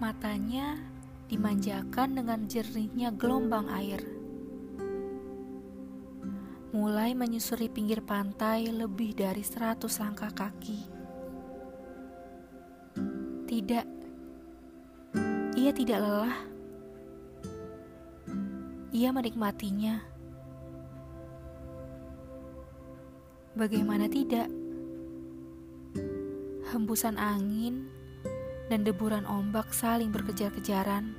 Matanya dimanjakan dengan jernihnya gelombang air. Mulai menyusuri pinggir pantai lebih dari seratus langkah kaki. Tidak, ia tidak lelah. Ia menikmatinya. Bagaimana tidak? Hembusan angin dan deburan ombak saling berkejar-kejaran,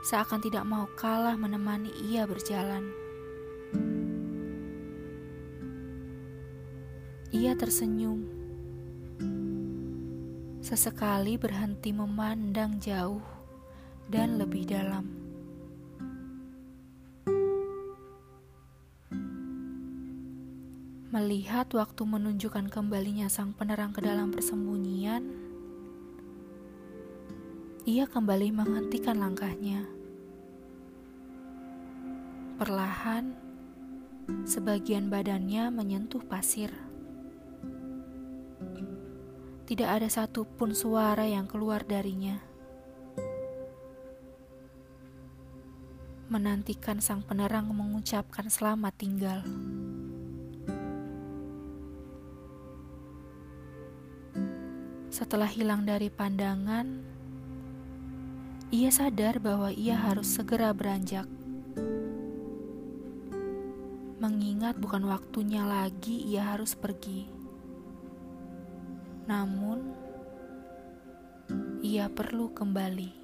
seakan tidak mau kalah menemani ia berjalan. Ia tersenyum, sesekali berhenti memandang jauh dan lebih dalam. Melihat waktu menunjukkan kembalinya sang penerang ke dalam persembunyian, ia kembali menghentikan langkahnya. Perlahan, sebagian badannya menyentuh pasir. Tidak ada satupun suara yang keluar darinya. Menantikan sang penerang mengucapkan selamat tinggal. Setelah hilang dari pandangan, ia sadar bahwa ia harus segera beranjak. Mengingat bukan waktunya lagi ia harus pergi. Namun, ia perlu kembali.